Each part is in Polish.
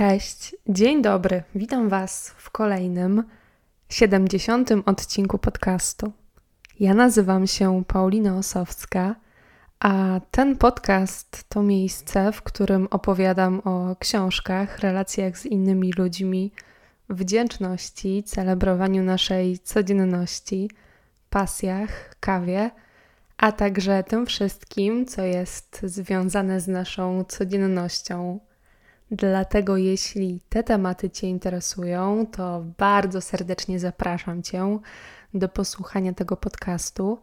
Cześć, dzień dobry. Witam Was w kolejnym 70. odcinku podcastu. Ja nazywam się Paulina Osowska, a ten podcast to miejsce, w którym opowiadam o książkach, relacjach z innymi ludźmi, wdzięczności, celebrowaniu naszej codzienności, pasjach, kawie, a także tym wszystkim, co jest związane z naszą codziennością Dlatego, jeśli te tematy Cię interesują, to bardzo serdecznie zapraszam Cię do posłuchania tego podcastu.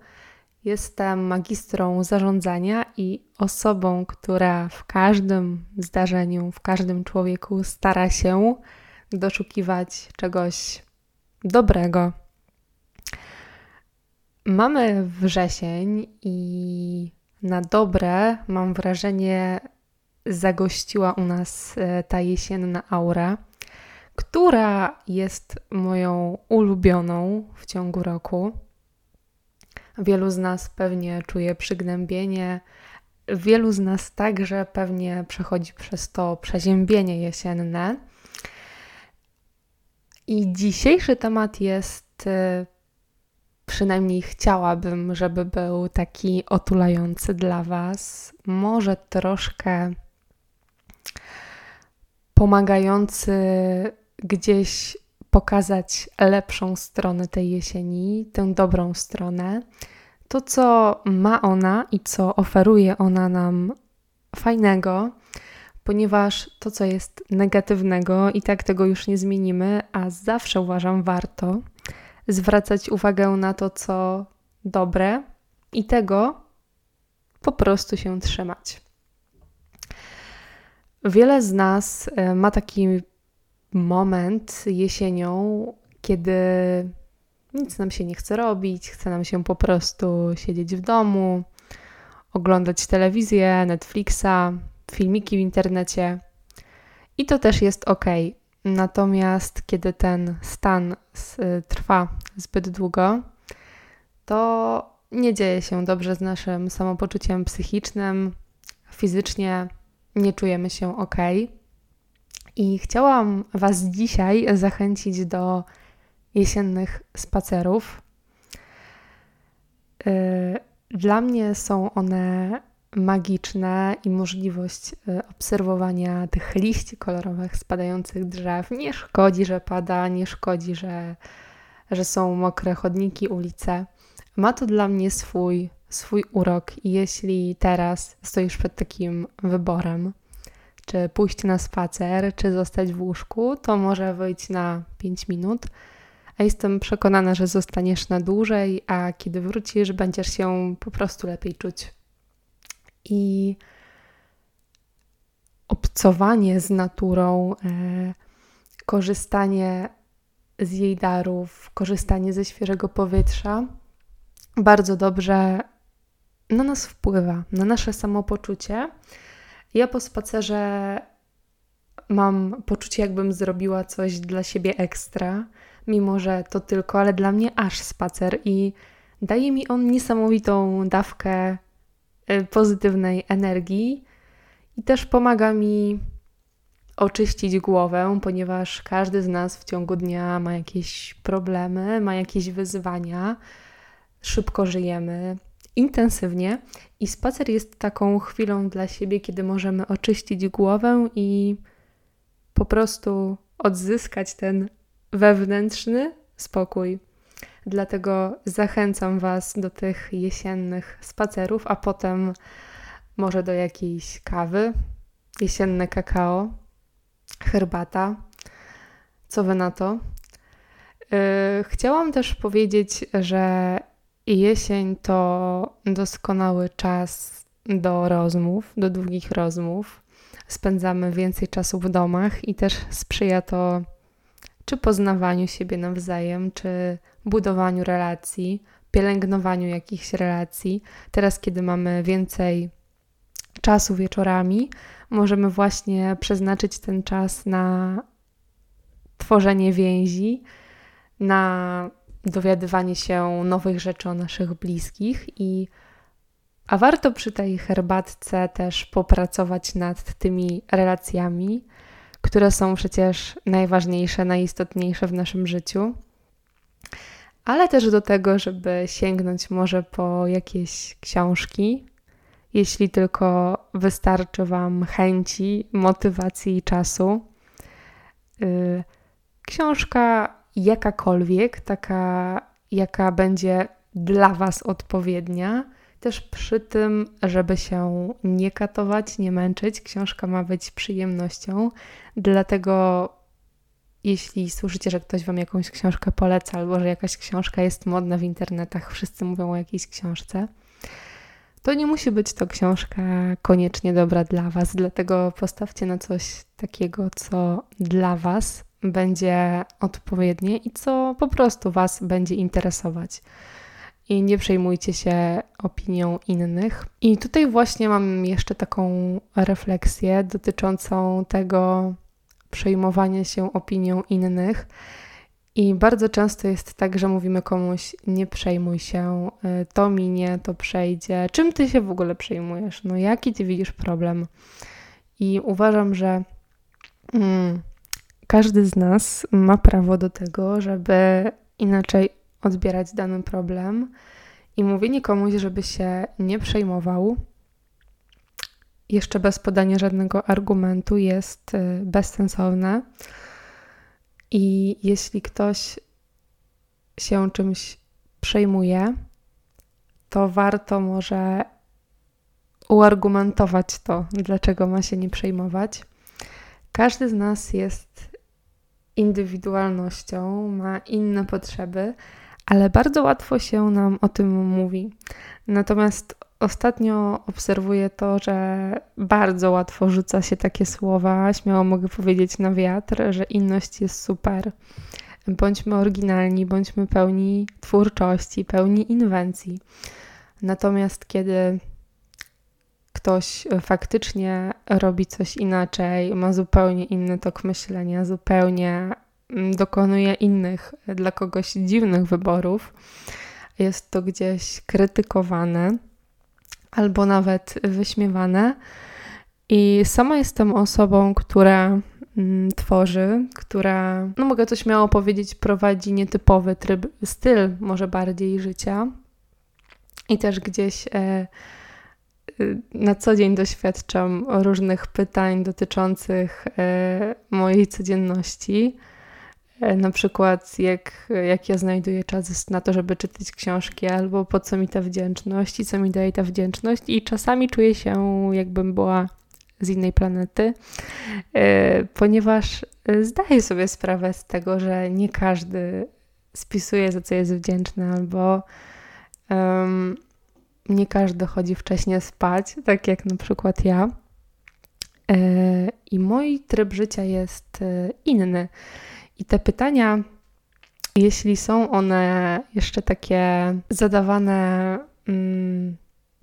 Jestem magistrą zarządzania i osobą, która w każdym zdarzeniu, w każdym człowieku stara się doszukiwać czegoś dobrego. Mamy wrzesień i na dobre mam wrażenie zagościła u nas e, ta jesienna aura, która jest moją ulubioną w ciągu roku. Wielu z nas pewnie czuje przygnębienie, wielu z nas także pewnie przechodzi przez to przeziębienie jesienne. I dzisiejszy temat jest, e, przynajmniej chciałabym, żeby był taki otulający dla Was. Może troszkę pomagający gdzieś pokazać lepszą stronę tej jesieni, tę dobrą stronę. To, co ma ona i co oferuje ona nam fajnego, ponieważ to, co jest negatywnego, i tak tego już nie zmienimy, a zawsze uważam warto zwracać uwagę na to, co dobre i tego po prostu się trzymać. Wiele z nas e, ma taki moment jesienią, kiedy nic nam się nie chce robić, chce nam się po prostu siedzieć w domu, oglądać telewizję, Netflixa, filmiki w internecie. I to też jest ok. Natomiast kiedy ten stan trwa zbyt długo, to nie dzieje się dobrze z naszym samopoczuciem psychicznym, fizycznie nie czujemy się ok. I chciałam Was dzisiaj zachęcić do jesiennych spacerów. Y, dla mnie są one magiczne i możliwość y, obserwowania tych liści kolorowych spadających drzew nie szkodzi, że pada, nie szkodzi, że, że są mokre chodniki, ulice. Ma to dla mnie swój swój urok i jeśli teraz stoisz przed takim wyborem, czy pójść na spacer, czy zostać w łóżku, to może wyjść na 5 minut, a jestem przekonana, że zostaniesz na dłużej, a kiedy wrócisz, będziesz się po prostu lepiej czuć. I obcowanie z naturą, e, korzystanie z jej darów, korzystanie ze świeżego powietrza bardzo dobrze na nas wpływa, na nasze samopoczucie. Ja po spacerze mam poczucie, jakbym zrobiła coś dla siebie ekstra, mimo że to tylko, ale dla mnie aż spacer i daje mi on niesamowitą dawkę y, pozytywnej energii i też pomaga mi oczyścić głowę, ponieważ każdy z nas w ciągu dnia ma jakieś problemy, ma jakieś wyzwania, szybko żyjemy, intensywnie i spacer jest taką chwilą dla siebie, kiedy możemy oczyścić głowę i po prostu odzyskać ten wewnętrzny spokój. Dlatego zachęcam Was do tych jesiennych spacerów, a potem może do jakiejś kawy, jesienne kakao, herbata. Co Wy na to? Yy, chciałam też powiedzieć, że Jesień to doskonały czas do rozmów, do długich rozmów. Spędzamy więcej czasu w domach i też sprzyja to czy poznawaniu siebie nawzajem, czy budowaniu relacji, pielęgnowaniu jakichś relacji. Teraz, kiedy mamy więcej czasu wieczorami, możemy właśnie przeznaczyć ten czas na tworzenie więzi, na dowiadywanie się nowych rzeczy o naszych bliskich i a warto przy tej herbatce też popracować nad tymi relacjami, które są przecież najważniejsze, najistotniejsze w naszym życiu, ale też do tego, żeby sięgnąć może po jakieś książki, jeśli tylko wystarczy Wam chęci, motywacji i czasu. Y, książka jakakolwiek, taka jaka będzie dla Was odpowiednia, też przy tym, żeby się nie katować, nie męczyć. Książka ma być przyjemnością, dlatego jeśli słyszycie, że ktoś Wam jakąś książkę poleca, albo że jakaś książka jest modna w internetach, wszyscy mówią o jakiejś książce, to nie musi być to książka koniecznie dobra dla Was, dlatego postawcie na coś takiego, co dla Was będzie odpowiednie i co po prostu Was będzie interesować. I nie przejmujcie się opinią innych. I tutaj właśnie mam jeszcze taką refleksję dotyczącą tego przejmowania się opinią innych. I bardzo często jest tak, że mówimy komuś: Nie przejmuj się, y, to minie, to przejdzie. Czym ty się w ogóle przejmujesz? No, jaki ty widzisz problem? I uważam, że mm, każdy z nas ma prawo do tego, żeby inaczej odbierać dany problem. I mówienie komuś, żeby się nie przejmował, jeszcze bez podania żadnego argumentu, jest y, bezsensowne. I jeśli ktoś się czymś przejmuje, to warto może uargumentować to, dlaczego ma się nie przejmować. Każdy z nas jest indywidualnością, ma inne potrzeby, ale bardzo łatwo się nam o tym mówi. Natomiast ostatnio obserwuję to, że bardzo łatwo rzuca się takie słowa, śmiało mogę powiedzieć na wiatr, że inność jest super. Bądźmy oryginalni, bądźmy pełni twórczości, pełni inwencji. Natomiast kiedy ktoś faktycznie robi coś inaczej, ma zupełnie inny tok myślenia, zupełnie mm, dokonuje innych dla kogoś dziwnych wyborów, jest to gdzieś krytykowane albo nawet wyśmiewane. I sama jestem osobą, która mm, tworzy, która, no mogę to śmiało powiedzieć, prowadzi nietypowy tryb, styl może bardziej życia. I też gdzieś e, na co dzień doświadczam różnych pytań dotyczących e, mojej codzienności. E, na przykład, jak, jak ja znajduję czas na to, żeby czytać książki, albo po co mi ta wdzięczność i co mi daje ta wdzięczność. I czasami czuję się, jakbym była z innej planety, ponieważ zdaję sobie sprawę z tego, że nie każdy spisuje, za co jest wdzięczny, albo um, nie każdy chodzi wcześniej spać, tak jak na przykład ja. E, I mój tryb życia jest inny. I te pytania, jeśli są one jeszcze takie zadawane mm,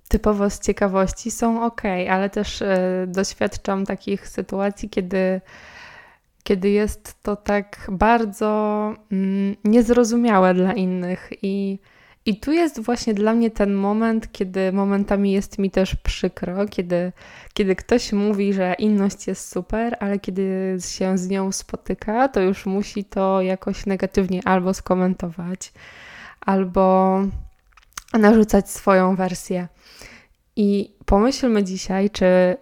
typowo z ciekawości, są ok, ale też y, doświadczam takich sytuacji, kiedy, kiedy jest to tak bardzo mm, niezrozumiałe dla innych i i tu jest właśnie dla mnie ten moment, kiedy momentami jest mi też przykro, kiedy, kiedy ktoś mówi, że inność jest super, ale kiedy się z nią spotyka, to już musi to jakoś negatywnie albo skomentować, albo narzucać swoją wersję. I pomyślmy dzisiaj, czy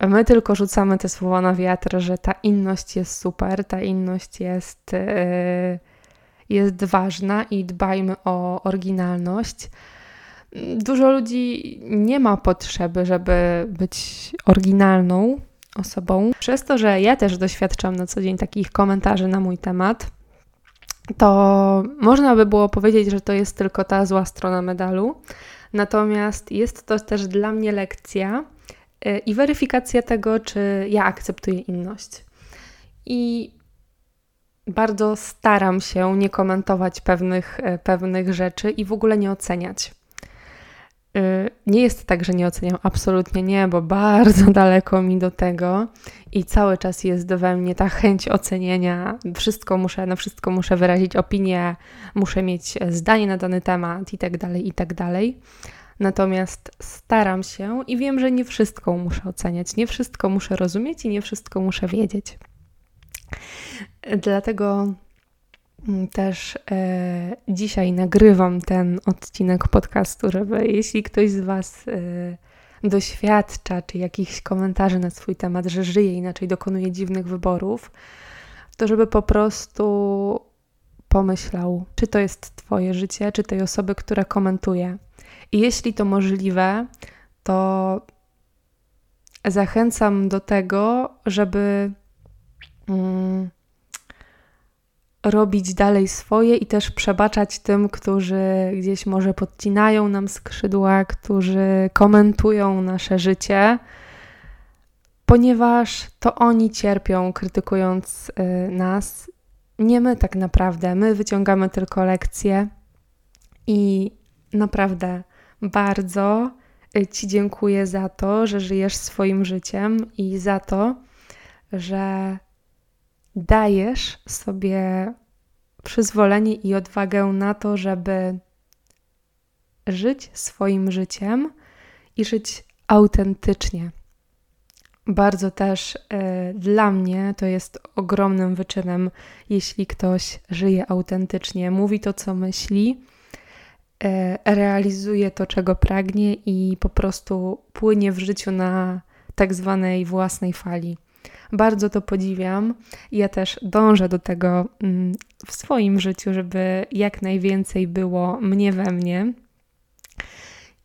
my tylko rzucamy te słowa na wiatr, że ta inność jest super, ta inność jest. Yy, jest ważna i dbajmy o oryginalność. Dużo ludzi nie ma potrzeby, żeby być oryginalną osobą. Przez to, że ja też doświadczam na co dzień takich komentarzy na mój temat, to można by było powiedzieć, że to jest tylko ta zła strona medalu. Natomiast jest to też dla mnie lekcja y, i weryfikacja tego, czy ja akceptuję inność. I bardzo staram się nie komentować pewnych, e, pewnych rzeczy i w ogóle nie oceniać. Y, nie jest tak, że nie oceniam, absolutnie nie, bo bardzo daleko mi do tego i cały czas jest we mnie ta chęć ocenienia. Wszystko muszę, na wszystko muszę wyrazić opinię, muszę mieć zdanie na dany temat i tak dalej, i tak dalej. Natomiast staram się i wiem, że nie wszystko muszę oceniać, nie wszystko muszę rozumieć i nie wszystko muszę wiedzieć. Dlatego mm, też e, dzisiaj nagrywam ten odcinek podcastu, żeby jeśli ktoś z Was e, doświadcza, czy jakichś komentarzy na swój temat, że żyje inaczej, dokonuje dziwnych wyborów, to żeby po prostu pomyślał, czy to jest Twoje życie, czy tej osoby, która komentuje. I jeśli to możliwe, to zachęcam do tego, żeby mm, robić dalej swoje i też przebaczać tym, którzy gdzieś może podcinają nam skrzydła, którzy komentują nasze życie, ponieważ to oni cierpią, krytykując y, nas. Nie my tak naprawdę, my wyciągamy tylko lekcje i naprawdę bardzo y, Ci dziękuję za to, że żyjesz swoim życiem i za to, że dajesz sobie przyzwolenie i odwagę na to, żeby żyć swoim życiem i żyć autentycznie. Bardzo też y, dla mnie to jest ogromnym wyczynem, jeśli ktoś żyje autentycznie, mówi to, co myśli, y, realizuje to, czego pragnie i po prostu płynie w życiu na tak zwanej własnej fali. Bardzo to podziwiam. Ja też dążę do tego mm, w swoim życiu, żeby jak najwięcej było mnie we mnie.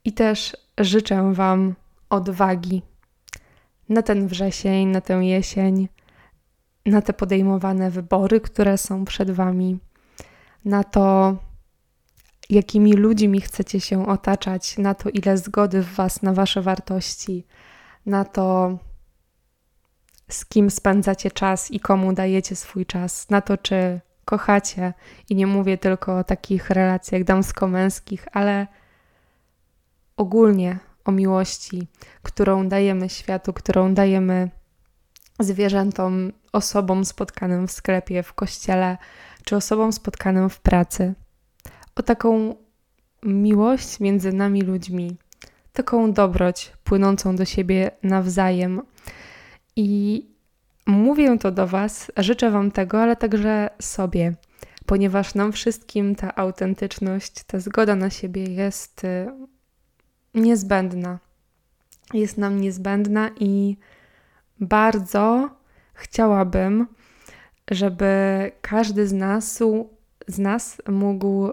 I też życzę Wam odwagi na ten wrzesień, na tę jesień, na te podejmowane wybory, które są przed Wami, na to, jakimi ludźmi chcecie się otaczać, na to, ile zgody w Was, na Wasze wartości, na to, z kim spędzacie czas i komu dajecie swój czas, na to, czy kochacie. I nie mówię tylko o takich relacjach damsko-męskich, ale ogólnie o miłości, którą dajemy światu, którą dajemy zwierzętom, osobom spotkanym w sklepie, w kościele, czy osobom spotkanym w pracy. O taką miłość między nami ludźmi, taką dobroć płynącą do siebie nawzajem. I mówię to do Was, życzę Wam tego, ale także sobie, ponieważ nam wszystkim ta autentyczność, ta zgoda na siebie jest y, niezbędna. Jest nam niezbędna i bardzo chciałabym, żeby każdy z nas, z nas mógł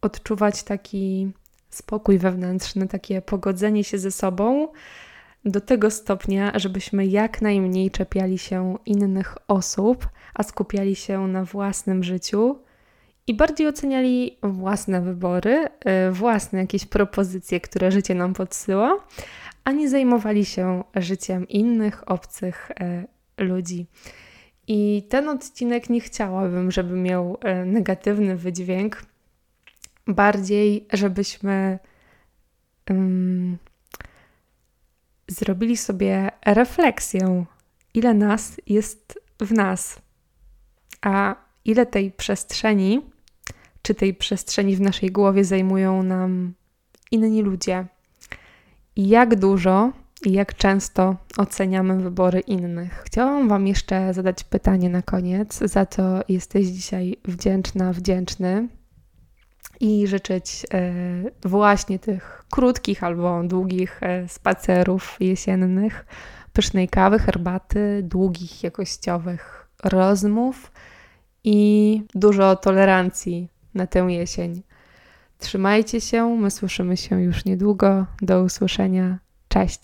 odczuwać taki spokój wewnętrzny, takie pogodzenie się ze sobą do tego stopnia, żebyśmy jak najmniej czepiali się innych osób, a skupiali się na własnym życiu i bardziej oceniali własne wybory, y, własne jakieś propozycje, które życie nam podsyła, a nie zajmowali się życiem innych, obcych y, ludzi. I ten odcinek nie chciałabym, żeby miał y, negatywny wydźwięk, bardziej, żebyśmy zrobili sobie refleksję, ile nas jest w nas, a ile tej przestrzeni, czy tej przestrzeni w naszej głowie zajmują nam inni ludzie. I jak dużo i jak często oceniamy wybory innych. Chciałam Wam jeszcze zadać pytanie na koniec, za co jesteś dzisiaj wdzięczna, wdzięczny i życzyć e, właśnie tych krótkich albo długich e, spacerów jesiennych, pysznej kawy, herbaty, długich, jakościowych rozmów i dużo tolerancji na tę jesień. Trzymajcie się, my słyszymy się już niedługo. Do usłyszenia. Cześć.